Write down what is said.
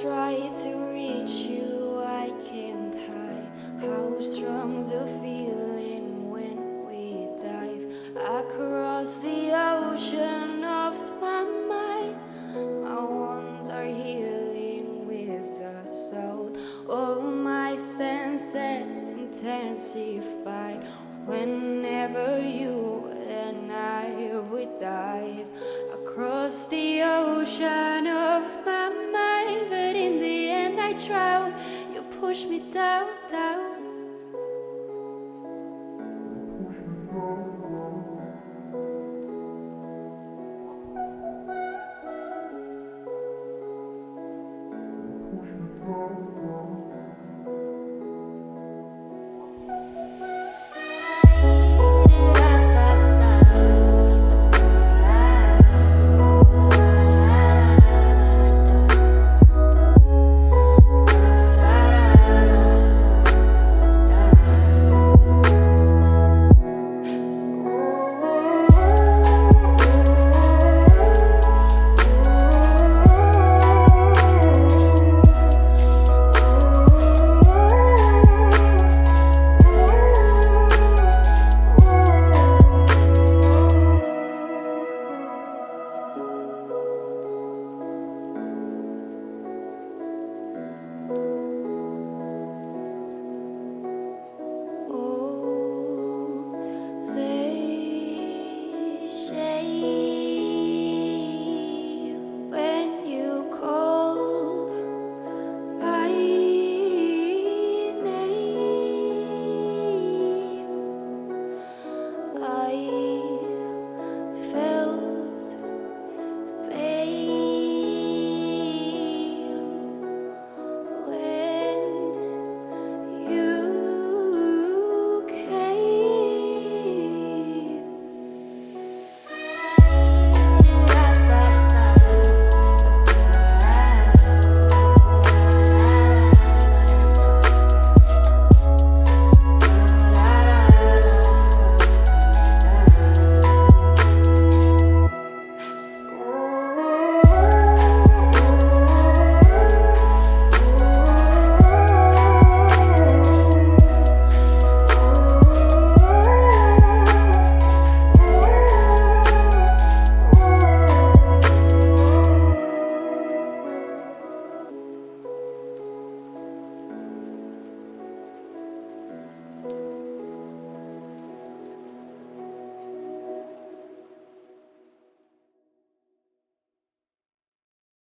try to reach you, I can't hide how strong the feeling when we dive across the ocean of my mind. My wounds are healing with the soul. All my senses intensified whenever you and I would dive across the ocean of drown. You push me down, down.